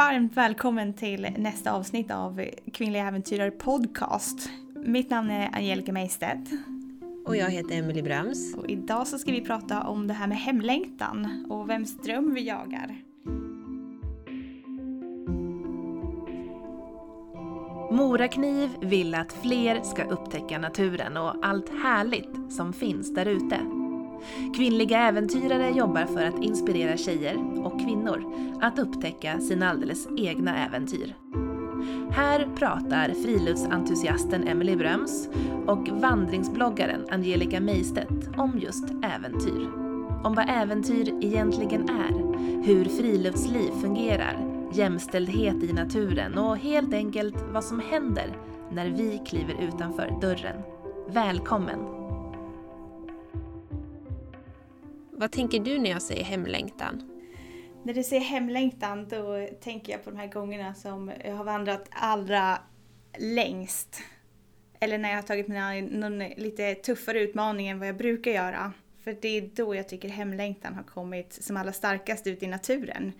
varmt välkommen till nästa avsnitt av Kvinnliga Äventyrare Podcast. Mitt namn är Angelica Meistedt. Och jag heter Emily Bröms. Och idag så ska vi prata om det här med hemlängtan och vems dröm vi jagar. Morakniv vill att fler ska upptäcka naturen och allt härligt som finns där ute. Kvinnliga äventyrare jobbar för att inspirera tjejer och kvinnor att upptäcka sina alldeles egna äventyr. Här pratar friluftsentusiasten Emily Bröms och vandringsbloggaren Angelica Meistedt om just äventyr. Om vad äventyr egentligen är, hur friluftsliv fungerar, jämställdhet i naturen och helt enkelt vad som händer när vi kliver utanför dörren. Välkommen! Vad tänker du när jag säger hemlängtan? När du säger hemlängtan då tänker jag på de här gångerna som jag har vandrat allra längst. Eller när jag har tagit mig någon lite tuffare utmaning än vad jag brukar göra. För det är då jag tycker hemlängtan har kommit som allra starkast ut i naturen.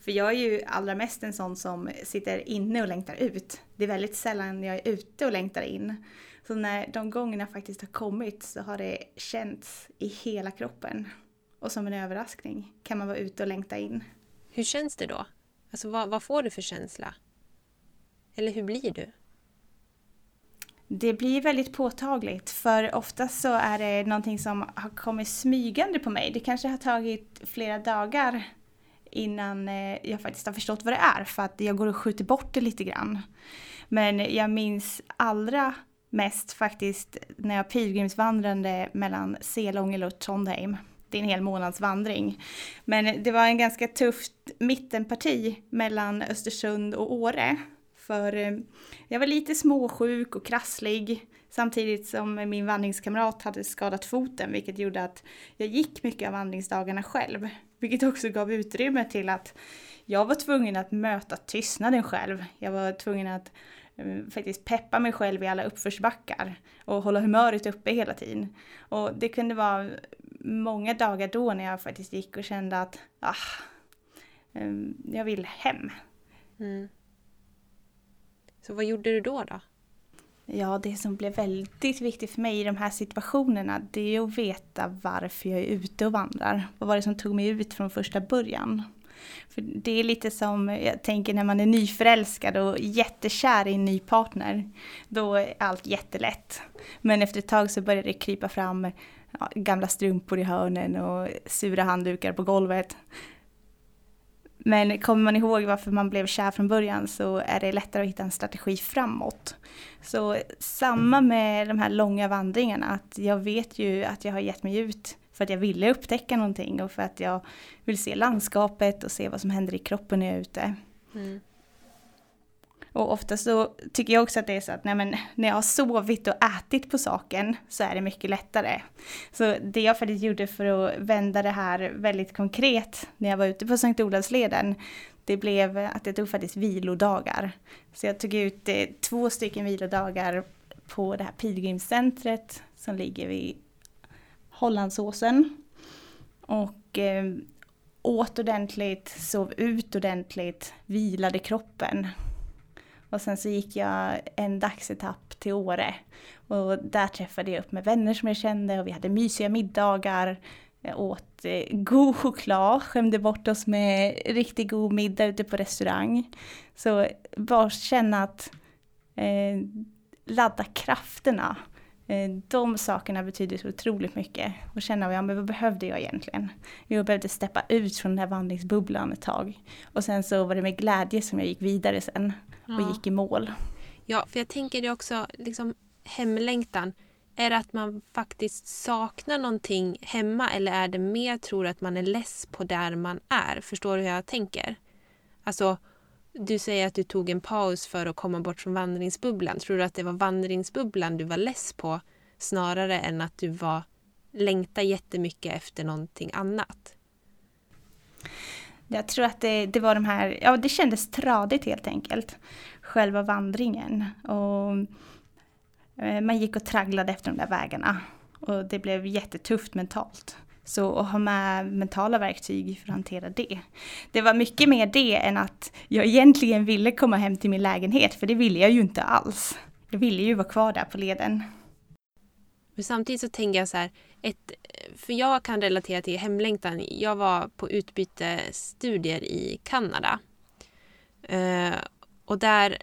För jag är ju allra mest en sån som sitter inne och längtar ut. Det är väldigt sällan jag är ute och längtar in. Så när de gångerna faktiskt har kommit så har det känts i hela kroppen. Och som en överraskning kan man vara ute och längta in. Hur känns det då? Alltså vad, vad får du för känsla? Eller hur blir du? Det blir väldigt påtagligt för oftast så är det någonting som har kommit smygande på mig. Det kanske har tagit flera dagar innan eh, jag faktiskt har förstått vad det är för att jag går och skjuter bort det lite grann. Men jag minns allra mest faktiskt när jag pilgrimsvandrade mellan Selångel och Trondheim. Det är en hel månads vandring. Men det var en ganska tufft mittenparti mellan Östersund och Åre för eh, jag var lite småsjuk och krasslig samtidigt som min vandringskamrat hade skadat foten vilket gjorde att jag gick mycket av vandringsdagarna själv. Vilket också gav utrymme till att jag var tvungen att möta tystnaden själv. Jag var tvungen att eh, faktiskt peppa mig själv i alla uppförsbackar och hålla humöret uppe hela tiden. Och det kunde vara många dagar då när jag faktiskt gick och kände att ah, eh, jag vill hem. Mm. Så vad gjorde du då? då? Ja, det som blev väldigt viktigt för mig i de här situationerna det är att veta varför jag är ute och vandrar. Vad var det som tog mig ut från första början? För det är lite som jag tänker när man är nyförälskad och jättekär i en ny partner. Då är allt jättelätt. Men efter ett tag så börjar det krypa fram ja, gamla strumpor i hörnen och sura handdukar på golvet. Men kommer man ihåg varför man blev kär från början så är det lättare att hitta en strategi framåt. Så samma med de här långa vandringarna, att jag vet ju att jag har gett mig ut för att jag ville upptäcka någonting och för att jag vill se landskapet och se vad som händer i kroppen när jag är ute. Mm. Och ofta så tycker jag också att det är så att nej men, när jag har sovit och ätit på saken så är det mycket lättare. Så det jag faktiskt gjorde för att vända det här väldigt konkret när jag var ute på Sankt Olavsleden det blev att jag tog faktiskt vilodagar. Så jag tog ut eh, två stycken vilodagar på det här pilgrimscentret som ligger vid Hollandsåsen. Och eh, åt ordentligt, sov ut ordentligt, vilade kroppen och sen så gick jag en dagsetapp till Åre. Och där träffade jag upp med vänner som jag kände och vi hade mysiga middagar. Jag åt eh, god choklad, skämde bort oss med riktigt god middag ute på restaurang. Så bara känna att eh, ladda krafterna. Eh, de sakerna betyder så otroligt mycket. Och känna, ja men vad behövde jag egentligen? Jag behövde steppa ut från den här vandringsbubblan ett tag. Och sen så var det med glädje som jag gick vidare sen och ja. gick i mål. Ja, för jag tänker det också, liksom hemlängtan. Är det att man faktiskt saknar någonting hemma eller är det mer tror att man är less på där man är? Förstår du hur jag tänker? Alltså, du säger att du tog en paus för att komma bort från vandringsbubblan. Tror du att det var vandringsbubblan du var less på snarare än att du var längta jättemycket efter någonting annat? Jag tror att det, det var de här, ja det kändes tradigt helt enkelt. Själva vandringen. Och eh, man gick och tragglade efter de där vägarna. Och det blev jättetufft mentalt. Så att ha med mentala verktyg för att hantera det. Det var mycket mer det än att jag egentligen ville komma hem till min lägenhet, för det ville jag ju inte alls. Jag ville ju vara kvar där på leden. Men samtidigt så tänker jag så här, ett, för jag kan relatera till hemlängtan. Jag var på utbytesstudier i Kanada. Eh, och där,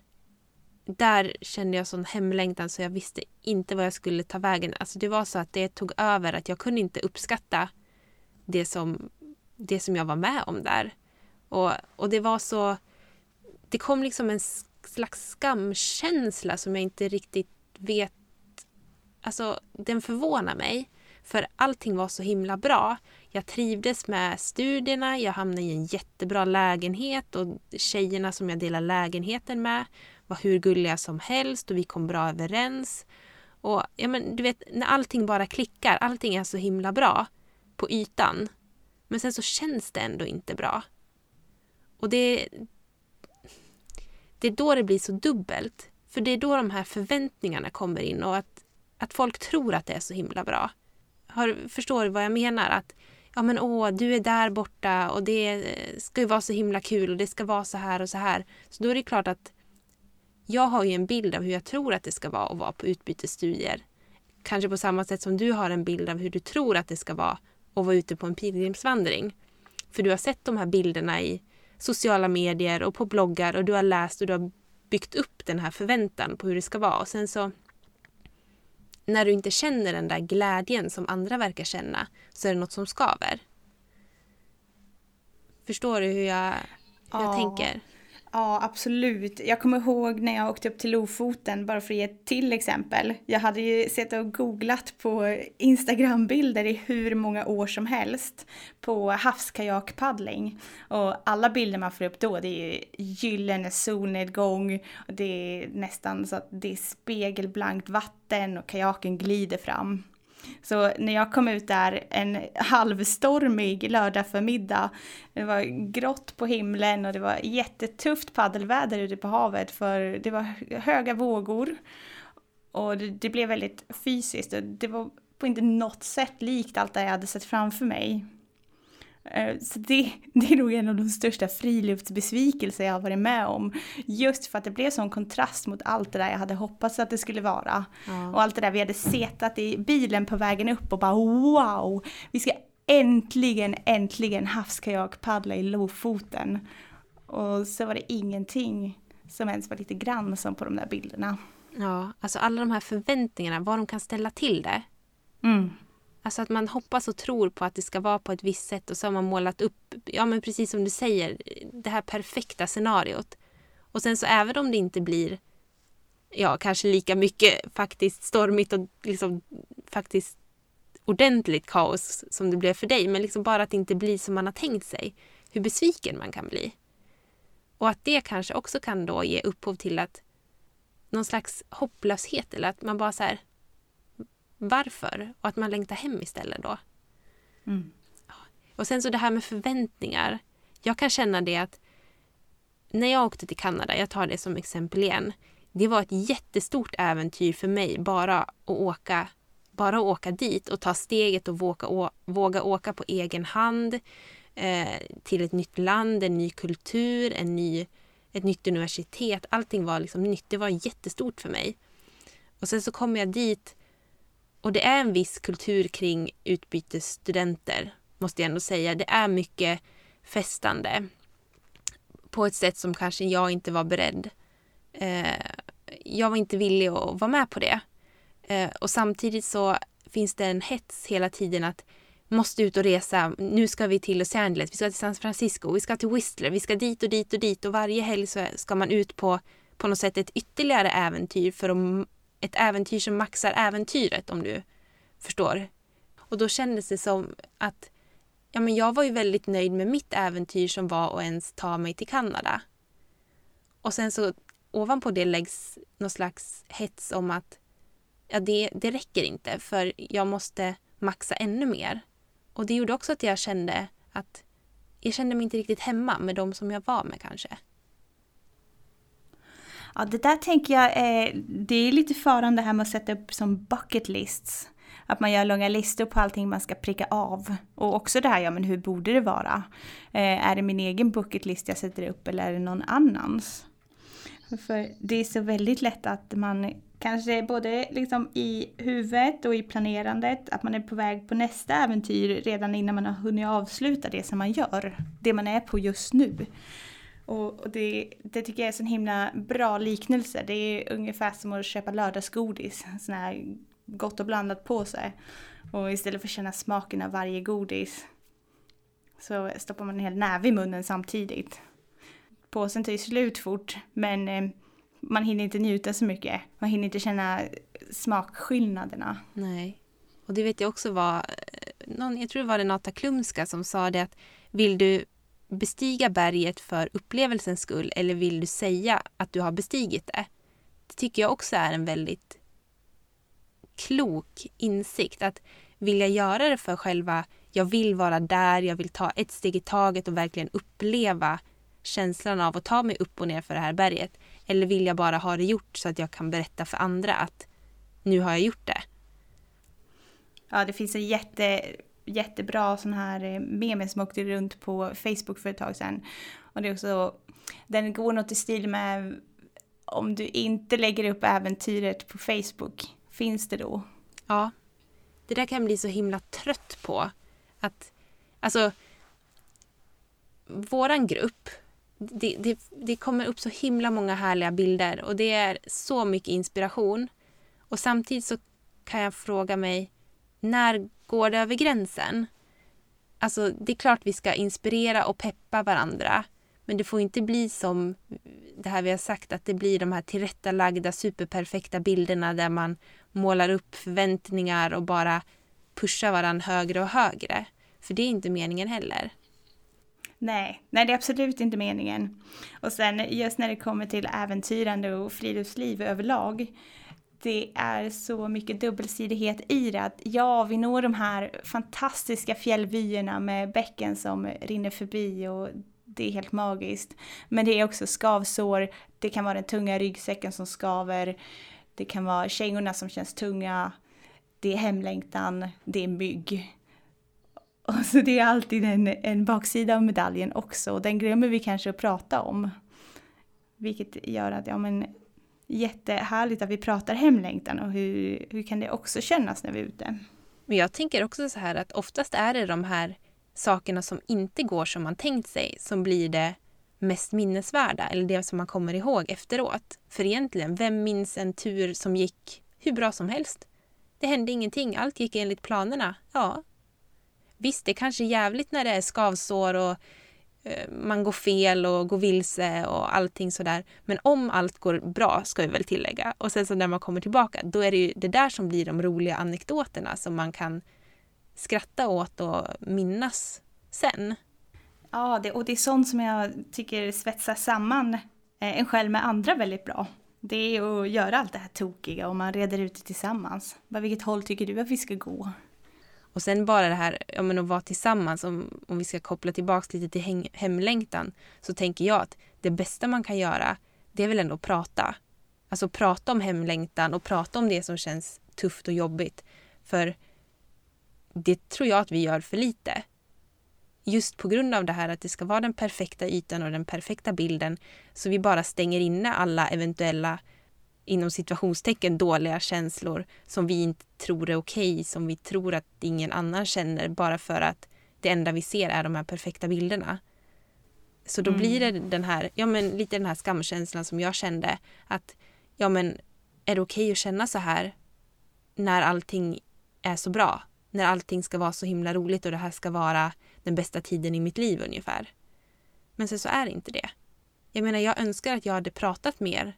där kände jag sån hemlängtan så jag visste inte vad jag skulle ta vägen. Alltså det var så att det tog över att jag kunde inte uppskatta det som, det som jag var med om där. Och, och det var så... Det kom liksom en slags skamkänsla som jag inte riktigt vet... Alltså, den förvånar mig. För allting var så himla bra. Jag trivdes med studierna, jag hamnade i en jättebra lägenhet och tjejerna som jag delade lägenheten med var hur gulliga som helst och vi kom bra överens. Och ja, men, du vet, när allting bara klickar, allting är så himla bra på ytan. Men sen så känns det ändå inte bra. Och det, det är då det blir så dubbelt. För det är då de här förväntningarna kommer in och att, att folk tror att det är så himla bra. Har, förstår du vad jag menar? Att ja men åh, du är där borta och det ska ju vara så himla kul och det ska vara så här och så här. Så då är det klart att jag har ju en bild av hur jag tror att det ska vara att vara på utbytesstudier. Kanske på samma sätt som du har en bild av hur du tror att det ska vara att vara ute på en pilgrimsvandring. För du har sett de här bilderna i sociala medier och på bloggar och du har läst och du har byggt upp den här förväntan på hur det ska vara. Och sen så när du inte känner den där glädjen som andra verkar känna så är det något som skaver. Förstår du hur jag, hur jag tänker? Ja, absolut. Jag kommer ihåg när jag åkte upp till Lofoten, bara för att ge ett till exempel. Jag hade ju sett och googlat på Instagrambilder i hur många år som helst på havskajakpaddling. Och alla bilder man får upp då, det är ju gyllene solnedgång, och det är nästan så att det är spegelblankt vatten och kajaken glider fram. Så när jag kom ut där en halvstormig lördag förmiddag, det var grått på himlen och det var jättetufft paddelväder ute på havet för det var höga vågor. Och det, det blev väldigt fysiskt och det var på inte något sätt likt allt det jag hade sett framför mig. Eh, så det, det är nog en av de största friluftsbesvikelser jag har varit med om. Just för att det blev sån kontrast mot allt det där jag hade hoppats att det skulle vara. Ja. Och allt det där vi hade setat i bilen på vägen upp och bara wow! Vi ska äntligen, äntligen havskajakpaddla i Lofoten. Och så var det ingenting som ens var lite grann som på de där bilderna. Ja, alltså alla de här förväntningarna, vad de kan ställa till det. Mm. Alltså att man hoppas och tror på att det ska vara på ett visst sätt och så har man målat upp, ja men precis som du säger, det här perfekta scenariot. Och sen så även om det inte blir, ja kanske lika mycket faktiskt stormigt och liksom faktiskt ordentligt kaos som det blev för dig, men liksom bara att det inte blir som man har tänkt sig. Hur besviken man kan bli. Och att det kanske också kan då ge upphov till att någon slags hopplöshet eller att man bara så här, varför och att man längtar hem istället då. Mm. Och sen så det här med förväntningar. Jag kan känna det att när jag åkte till Kanada, jag tar det som exempel igen, det var ett jättestort äventyr för mig bara att åka, bara att åka dit och ta steget och våga, våga åka på egen hand eh, till ett nytt land, en ny kultur, en ny, ett nytt universitet. Allting var liksom nytt. Det var jättestort för mig. Och sen så kom jag dit och det är en viss kultur kring utbytesstudenter, måste jag ändå säga. Det är mycket festande på ett sätt som kanske jag inte var beredd. Eh, jag var inte villig att vara med på det. Eh, och samtidigt så finns det en hets hela tiden att måste ut och resa. Nu ska vi till Los Angeles, vi ska till San Francisco, vi ska till Whistler, vi ska dit och dit och dit och varje helg så ska man ut på på något sätt ett ytterligare äventyr för att ett äventyr som maxar äventyret om du förstår. Och då kändes det som att ja, men jag var ju väldigt nöjd med mitt äventyr som var att ens ta mig till Kanada. Och sen så ovanpå det läggs någon slags hets om att ja, det, det räcker inte för jag måste maxa ännu mer. Och det gjorde också att jag kände att jag kände mig inte riktigt hemma med de som jag var med kanske. Ja, det där tänker jag eh, det är lite farande här med att sätta upp som bucket lists. Att man gör långa listor på allting man ska pricka av. Och också det här, ja men hur borde det vara? Eh, är det min egen bucket list jag sätter upp eller är det någon annans? För det är så väldigt lätt att man kanske både liksom i huvudet och i planerandet, att man är på väg på nästa äventyr redan innan man har hunnit avsluta det som man gör. Det man är på just nu. Och det, det tycker jag är en himla bra liknelse. Det är ungefär som att köpa lördagsgodis, sån här gott och blandat på sig. Och istället för att känna smaken av varje godis så stoppar man en hel näve i munnen samtidigt. Påsen tar ju slut fort men eh, man hinner inte njuta så mycket. Man hinner inte känna smakskillnaderna. Nej. Och det vet jag också var, eh, någon, jag tror det var Renata Klumska som sa det att vill du bestiga berget för upplevelsens skull eller vill du säga att du har bestigit det? Det tycker jag också är en väldigt klok insikt. Att vilja göra det för själva, jag vill vara där, jag vill ta ett steg i taget och verkligen uppleva känslan av att ta mig upp och ner för det här berget. Eller vill jag bara ha det gjort så att jag kan berätta för andra att nu har jag gjort det. Ja, det finns en jätte, jättebra sån här eh, meme som åkte runt på Facebook för ett tag sedan. Och det är också, den går något i stil med om du inte lägger upp äventyret på Facebook, finns det då? Ja. Det där kan jag bli så himla trött på. Att, alltså, våran grupp, det, det, det kommer upp så himla många härliga bilder och det är så mycket inspiration. Och samtidigt så kan jag fråga mig, när går det över gränsen? Alltså, det är klart vi ska inspirera och peppa varandra. Men det får inte bli som det här vi har sagt, att det blir de här tillrättalagda superperfekta bilderna där man målar upp förväntningar och bara pushar varandra högre och högre. För det är inte meningen heller. Nej, nej det är absolut inte meningen. Och sen just när det kommer till äventyrande och friluftsliv överlag det är så mycket dubbelsidighet i det. Att ja, vi når de här fantastiska fjällvyerna med bäcken som rinner förbi och det är helt magiskt. Men det är också skavsår, det kan vara den tunga ryggsäcken som skaver, det kan vara kängorna som känns tunga, det är hemlängtan, det är mygg. Och så det är alltid en, en baksida av medaljen också och den glömmer vi kanske att prata om. Vilket gör att, ja men jättehärligt att vi pratar hemlängtan och hur, hur kan det också kännas när vi är ute. Men jag tänker också så här att oftast är det de här sakerna som inte går som man tänkt sig som blir det mest minnesvärda eller det som man kommer ihåg efteråt. För egentligen, vem minns en tur som gick hur bra som helst? Det hände ingenting, allt gick enligt planerna. Ja. Visst, det är kanske jävligt när det är skavsår och Eh, man går fel och går vilse och allting sådär. Men om allt går bra, ska vi väl tillägga, och sen så när man kommer tillbaka, då är det ju det där som blir de roliga anekdoterna som man kan skratta åt och minnas sen. Ja, det, och det är sånt som jag tycker svetsar samman eh, en själv med andra väldigt bra. Det är att göra allt det här tokiga och man reder ut det tillsammans. vilket håll tycker du att vi ska gå? Och sen bara det här ja, men att vara tillsammans, om, om vi ska koppla tillbaka lite till hemlängtan, så tänker jag att det bästa man kan göra, det är väl ändå att prata. Alltså prata om hemlängtan och prata om det som känns tufft och jobbigt. För det tror jag att vi gör för lite. Just på grund av det här att det ska vara den perfekta ytan och den perfekta bilden, så vi bara stänger inne alla eventuella inom situationstecken dåliga känslor som vi inte tror är okej, okay, som vi tror att ingen annan känner bara för att det enda vi ser är de här perfekta bilderna. Så då mm. blir det den här, ja men lite den här skamkänslan som jag kände att ja men är det okej okay att känna så här när allting är så bra? När allting ska vara så himla roligt och det här ska vara den bästa tiden i mitt liv ungefär. Men sen så är det inte det. Jag menar, jag önskar att jag hade pratat mer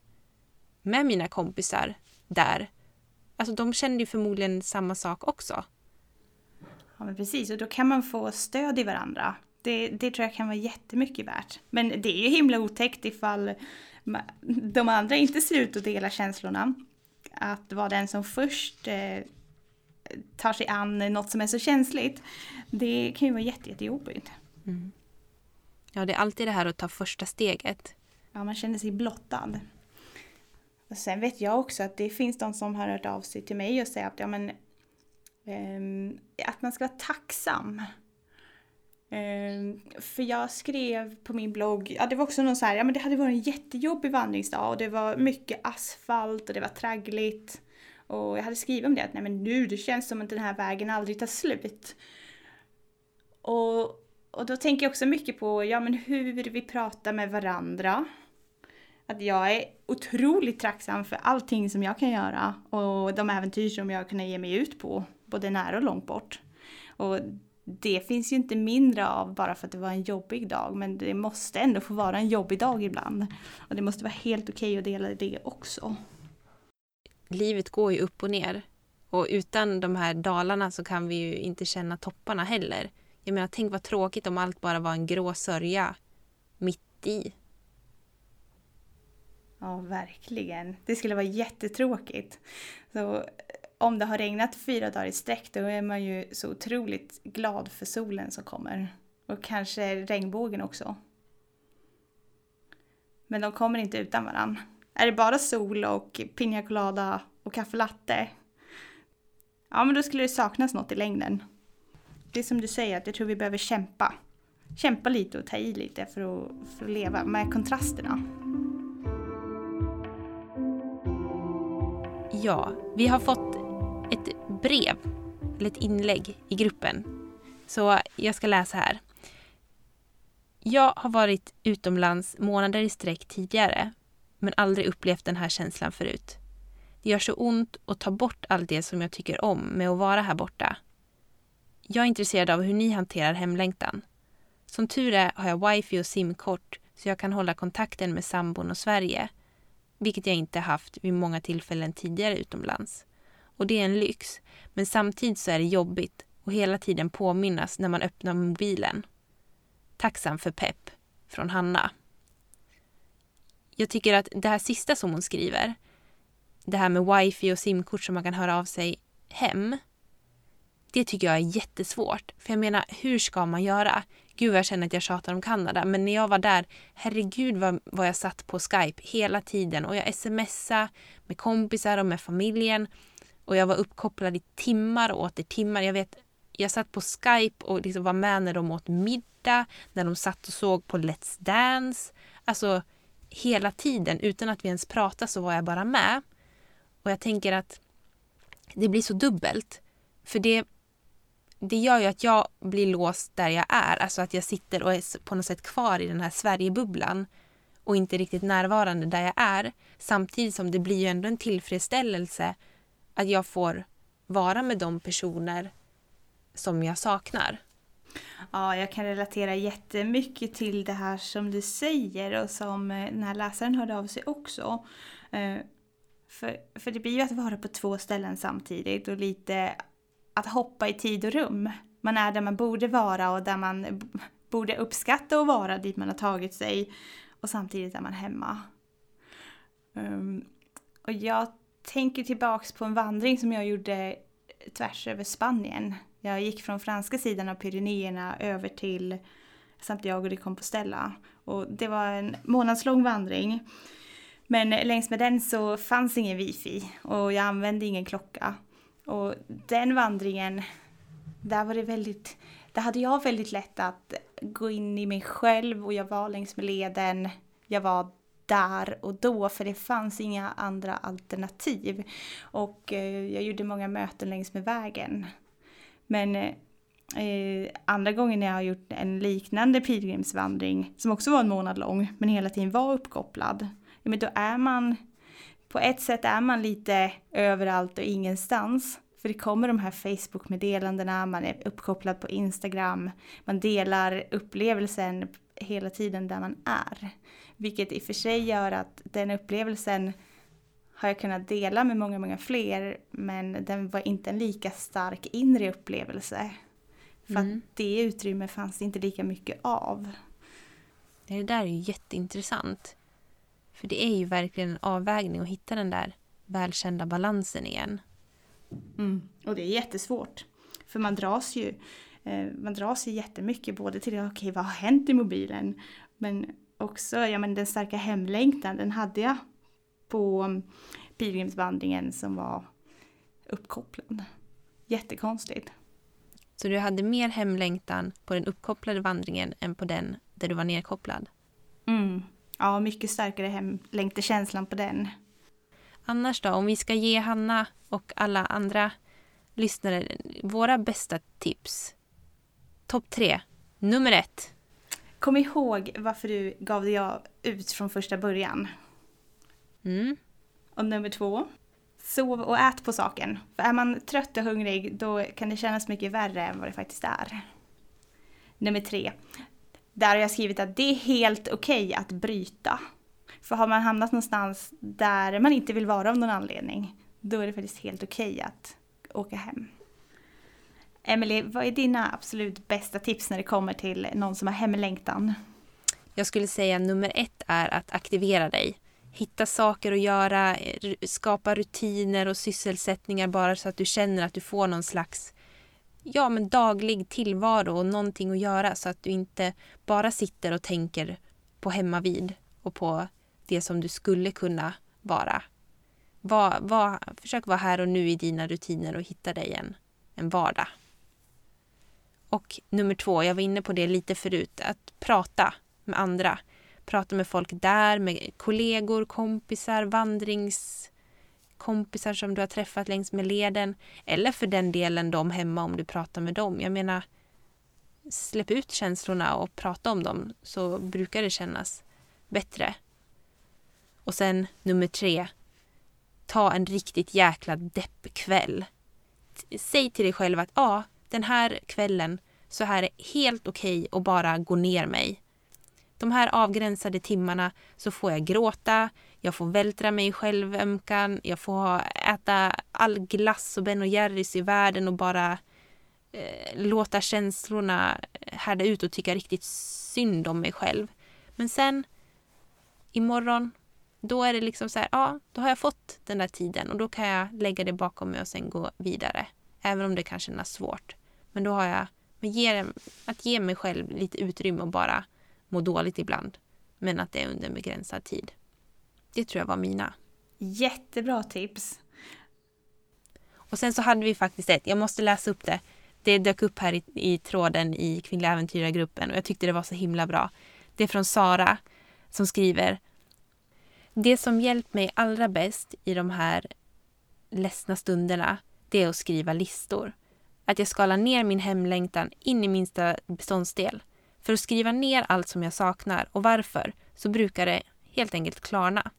med mina kompisar där. Alltså de kände ju förmodligen samma sak också. Ja men precis, och då kan man få stöd i varandra. Det, det tror jag kan vara jättemycket värt. Men det är ju himla otäckt ifall de andra inte ser ut att dela känslorna. Att vara den som först eh, tar sig an något som är så känsligt. Det kan ju vara jätte, jättejobbigt. Mm. Ja, det är alltid det här att ta första steget. Ja, man känner sig blottad. Och sen vet jag också att det finns de som har hört av sig till mig och säger att ja, men, eh, att man ska vara tacksam. Eh, för jag skrev på min blogg, ja det var också någon så här, ja men det hade varit en jättejobbig vandringsdag och det var mycket asfalt och det var traggligt. Och jag hade skrivit om det att nej men nu, det känns som att den här vägen aldrig tar slut. Och, och då tänker jag också mycket på, ja men hur vi pratar med varandra. Att jag är otroligt tacksam för allting som jag kan göra och de äventyr som jag kan ge mig ut på, både nära och långt bort. Och det finns ju inte mindre av bara för att det var en jobbig dag, men det måste ändå få vara en jobbig dag ibland. Och det måste vara helt okej okay att dela det också. Livet går ju upp och ner. Och utan de här dalarna så kan vi ju inte känna topparna heller. Jag menar, tänk vad tråkigt om allt bara var en grå sörja mitt i. Ja, verkligen. Det skulle vara jättetråkigt. Så eh, om det har regnat fyra dagar i sträck då är man ju så otroligt glad för solen som kommer. Och kanske regnbågen också. Men de kommer inte utan varann. Är det bara sol och piña colada och kaffe latte? Ja, men då skulle det saknas något i längden. Det är som du säger, att jag tror vi behöver kämpa. Kämpa lite och ta i lite för att, för att leva med kontrasterna. Ja, vi har fått ett brev, eller ett inlägg i gruppen. Så jag ska läsa här. Jag har varit utomlands månader i sträck tidigare, men aldrig upplevt den här känslan förut. Det gör så ont att ta bort allt det som jag tycker om med att vara här borta. Jag är intresserad av hur ni hanterar hemlängtan. Som tur är har jag wifi och simkort så jag kan hålla kontakten med sambon och Sverige, vilket jag inte haft vid många tillfällen tidigare utomlands. Och det är en lyx, men samtidigt så är det jobbigt och hela tiden påminnas när man öppnar mobilen. Tacksam för pepp. Från Hanna. Jag tycker att det här sista som hon skriver, det här med wifi och simkort som man kan höra av sig hem, det tycker jag är jättesvårt. För jag menar, hur ska man göra? Gud jag känner att jag tjatar om Kanada, men när jag var där, herregud vad, vad jag satt på Skype hela tiden och jag smsade med kompisar och med familjen och jag var uppkopplad i timmar och åter timmar. Jag vet, jag satt på Skype och liksom var med när de åt middag, när de satt och såg på Let's Dance. Alltså hela tiden, utan att vi ens pratade så var jag bara med. Och jag tänker att det blir så dubbelt. För det, det gör ju att jag blir låst där jag är. Alltså att jag sitter och är på något sätt kvar i den här Sverigebubblan och inte riktigt närvarande där jag är. Samtidigt som det blir ju ändå en tillfredsställelse att jag får vara med de personer som jag saknar. Ja, jag kan relatera jättemycket till det här som du säger och som eh, den här läsaren hörde av sig också. Eh, för, för det blir ju att vara på två ställen samtidigt och lite att hoppa i tid och rum. Man är där man borde vara och där man borde uppskatta att vara dit man har tagit sig och samtidigt är man hemma. Um, och jag tänker tillbaks på en vandring som jag gjorde tvärs över Spanien. Jag gick från franska sidan av Pyrenéerna över till Santiago de Compostela. Och det var en månadslång vandring. Men eh, längs med den så fanns ingen wifi och jag använde ingen klocka. Och den vandringen, där var det väldigt, där hade jag väldigt lätt att gå in i mig själv och jag var längs med leden. Jag var där och då för det fanns inga andra alternativ. Och eh, jag gjorde många möten längs med vägen. Men eh, andra gången när jag har gjort en liknande pilgrimsvandring som också var en månad lång men hela tiden var uppkopplad. Ja, men då är man, på ett sätt är man lite överallt och ingenstans. För det kommer de här Facebook-meddelandena, man är uppkopplad på Instagram, man delar upplevelsen hela tiden där man är. Vilket i och för sig gör att den upplevelsen har jag kunnat dela med många, många fler men den var inte en lika stark inre upplevelse. För mm. att det utrymme fanns det inte lika mycket av. Det där är ju jätteintressant. För det är ju verkligen en avvägning att hitta den där välkända balansen igen. Mm. Och det är jättesvårt. För man dras ju eh, man dras ju jättemycket både till okej okay, vad har hänt i mobilen? Men också, ja men den starka hemlängtan den hade jag på pilgrimsvandringen som var uppkopplad. Jättekonstigt. Så du hade mer hemlängtan på den uppkopplade vandringen än på den där du var nedkopplad? Mm. Ja, mycket starkare hemlängtekänslan på den. Annars då, om vi ska ge Hanna och alla andra lyssnare våra bästa tips. Topp tre. Nummer ett. Kom ihåg varför du gav dig ut från första början. Mm. Och nummer två. Sov och ät på saken. För är man trött och hungrig då kan det kännas mycket värre än vad det faktiskt är. Nummer tre. Där har jag skrivit att det är helt okej okay att bryta. För har man hamnat någonstans där man inte vill vara av någon anledning, då är det faktiskt helt okej okay att åka hem. Emelie, vad är dina absolut bästa tips när det kommer till någon som har hemlängtan? Jag skulle säga nummer ett är att aktivera dig. Hitta saker att göra, skapa rutiner och sysselsättningar bara så att du känner att du får någon slags ja, men daglig tillvaro och någonting att göra så att du inte bara sitter och tänker på hemmavid och på det som du skulle kunna vara. Var, var, försök vara här och nu i dina rutiner och hitta dig en, en vardag. Och nummer två, jag var inne på det lite förut, att prata med andra. Prata med folk där, med kollegor, kompisar, vandrings kompisar som du har träffat längs med leden. Eller för den delen de hemma om du pratar med dem. Jag menar, släpp ut känslorna och prata om dem så brukar det kännas bättre. Och sen nummer tre, ta en riktigt jäkla deppkväll. Säg till dig själv att ja, den här kvällen så här är helt okej okay att bara gå ner mig. De här avgränsade timmarna så får jag gråta, jag får vältra mig i självömkan, jag får äta all glass och Ben Jerrys i världen och bara eh, låta känslorna eh, härda ut och tycka riktigt synd om mig själv. Men sen imorgon, då är det liksom så här, ja, då har jag fått den där tiden och då kan jag lägga det bakom mig och sen gå vidare. Även om det kan kännas svårt. Men då har jag att ge mig själv lite utrymme och bara må dåligt ibland. Men att det är under en begränsad tid. Det tror jag var mina. Jättebra tips. Och sen så hade vi faktiskt ett, jag måste läsa upp det. Det dök upp här i, i tråden i Kvinnliga äventyrargruppen och jag tyckte det var så himla bra. Det är från Sara som skriver Det som hjälpt mig allra bäst i de här ledsna stunderna, det är att skriva listor att jag skalar ner min hemlängtan in i minsta beståndsdel. För att skriva ner allt som jag saknar och varför så brukar det helt enkelt klarna.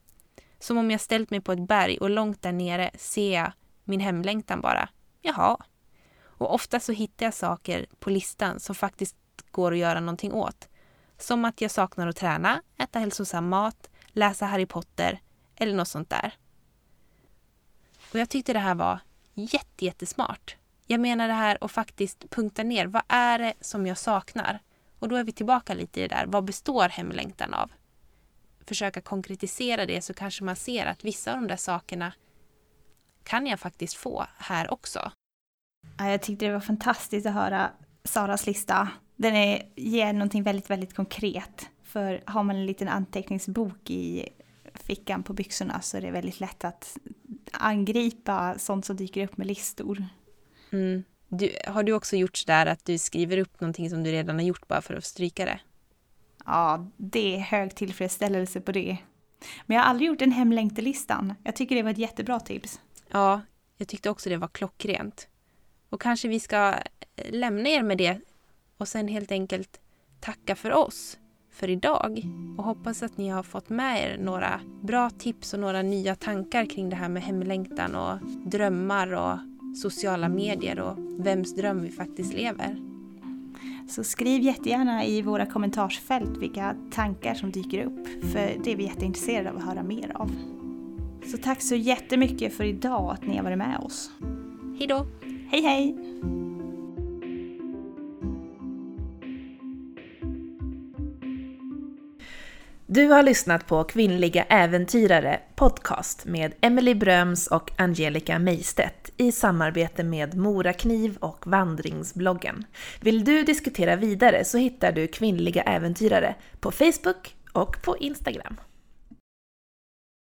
Som om jag ställt mig på ett berg och långt där nere ser jag min hemlängtan bara. Jaha. Och ofta så hittar jag saker på listan som faktiskt går att göra någonting åt. Som att jag saknar att träna, äta hälsosam mat, läsa Harry Potter eller något sånt där. Och jag tyckte det här var jätte, jättesmart. Jag menar det här att faktiskt punkta ner. Vad är det som jag saknar? Och då är vi tillbaka lite i det där. Vad består hemlängtan av? Försöka konkretisera det så kanske man ser att vissa av de där sakerna kan jag faktiskt få här också. Jag tyckte det var fantastiskt att höra Saras lista. Den är, ger någonting väldigt, väldigt konkret. För har man en liten anteckningsbok i fickan på byxorna så är det väldigt lätt att angripa sånt som dyker upp med listor. Mm. Du, har du också gjort sådär att du skriver upp någonting som du redan har gjort bara för att stryka det? Ja, det är hög tillfredsställelse på det. Men jag har aldrig gjort en hemlängtelistan. Jag tycker det var ett jättebra tips. Ja, jag tyckte också det var klockrent. Och kanske vi ska eh, lämna er med det och sen helt enkelt tacka för oss för idag och hoppas att ni har fått med er några bra tips och några nya tankar kring det här med hemlängtan och drömmar och sociala medier och vems dröm vi faktiskt lever. Så skriv jättegärna i våra kommentarsfält vilka tankar som dyker upp, för det är vi jätteintresserade av att höra mer av. Så tack så jättemycket för idag att ni har varit med oss. Hej då! Hej hej! Du har lyssnat på Kvinnliga Äventyrare podcast med Emily Bröms och Angelica Meistedt i samarbete med Morakniv och Vandringsbloggen. Vill du diskutera vidare så hittar du Kvinnliga Äventyrare på Facebook och på Instagram.